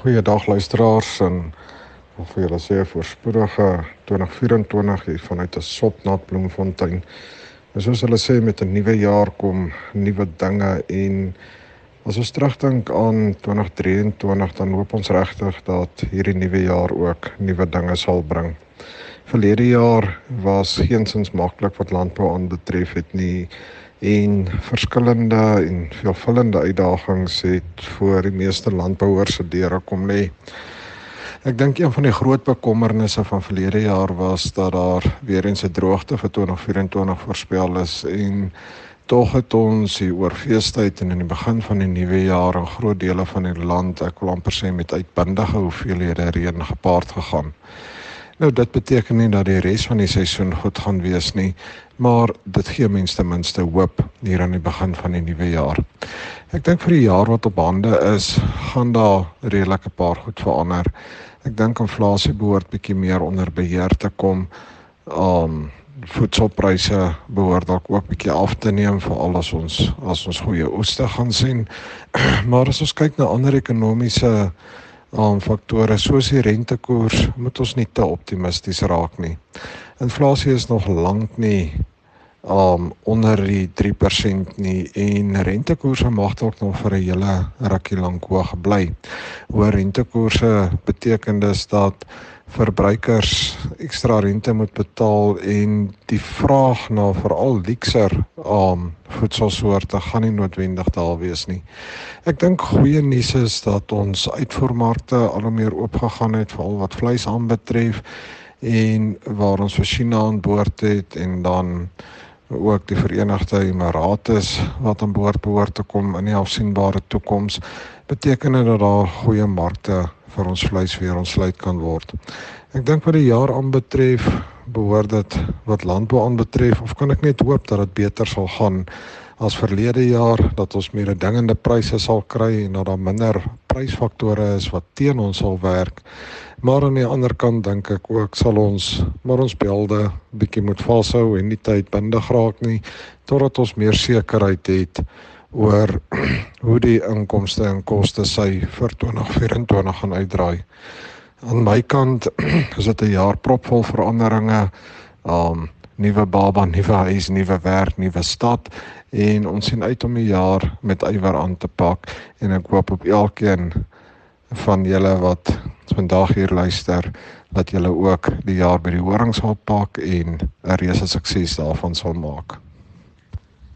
Goeiedag luisteraars en of vir julle sê voorspoedige 2024 hier vanuit 'n sopnat Bloemfontein. En soos hulle sê met 'n nuwe jaar kom nuwe dinge en as ons terugdink aan 2023 dan hoop ons regtig dat hierdie nuwe jaar ook nuwe dinge sal bring. Verlede jaar was geensins maklik wat landbou aanbetref het nie en verskillende en veelvullende uitdagings het voor die meeste landbouers se deure kom lê. Ek dink een van die groot bekommernisse van verlede jaar was dat daar weer eens 'n droogte vir 2024 voorspel is en tog het ons hier oor feestyd en in die begin van die nuwe jaar in groot dele van die land ek wil amper sê met uitbundige hoeveelhede reën gepaard gegaan. Nou dit beteken nie dat die res van die seisoen goed gaan wees nie, maar dit gee mense ten minste hoop hier aan die begin van die nuwe jaar. Ek dink vir die jaar wat op hande is, gaan daar redelik 'n paar goed verander. Ek dink inflasie behoort bietjie meer onder beheer te kom. Um voedselpryse behoort dalk ook bietjie af te neem veral as ons as ons goeie oeste gaan sien. maar as ons kyk na ander ekonomiese aan faktore soos die rentekoers moet ons nie te optimisties raak nie. Inflasie is nog lank nie um onder die 3% nie en rentekoerse mag dalk nog vir 'n hele rukkie lank hoog bly. Hoë rentekoerse beteken dus dat verbruikers ekstra rente moet betaal en die vraag na veral luxer um voedselsoorte gaan nie noodwendig daar wees nie. Ek dink goeie nuus is dat ons uitvoermarkte al hoe meer oopgegaan het veral wat vleis aanbetref en waar ons vir China aan boord het en dan ook die Verenigde Emirate wat aan boord behoort te kom in die afsienbare toekoms beteken dit dat daar goeie markte vir ons vleis weer ontsluit kan word. Ek dink wat die jaar aanbetref, behoort dit wat landbou aanbetref of kan ek net hoop dat dit beter sal gaan as verlede jaar dat ons meer dingende pryse sal kry en dat daar minder prysfaktore is wat teen ons sal werk. Maar aan die ander kant dink ek ook sal ons maar ons beelde bietjie moet vashou en nie tyd bindig raak nie totdat ons meer sekerheid het oor hoe die inkomste en koste sy vir 2024 gaan uitdraai. Aan my kant is dit 'n jaar propvol veranderinge. Um nuwe baba, nuwe huis, nuwe werk, nuwe stad en ons sien uit om die jaar met ywer aan te pak en ek hoop op elkeen van julle wat vandag hier luister dat julle ook die jaar by die horings sal pak en 'n reuse sukses daarvan sal maak.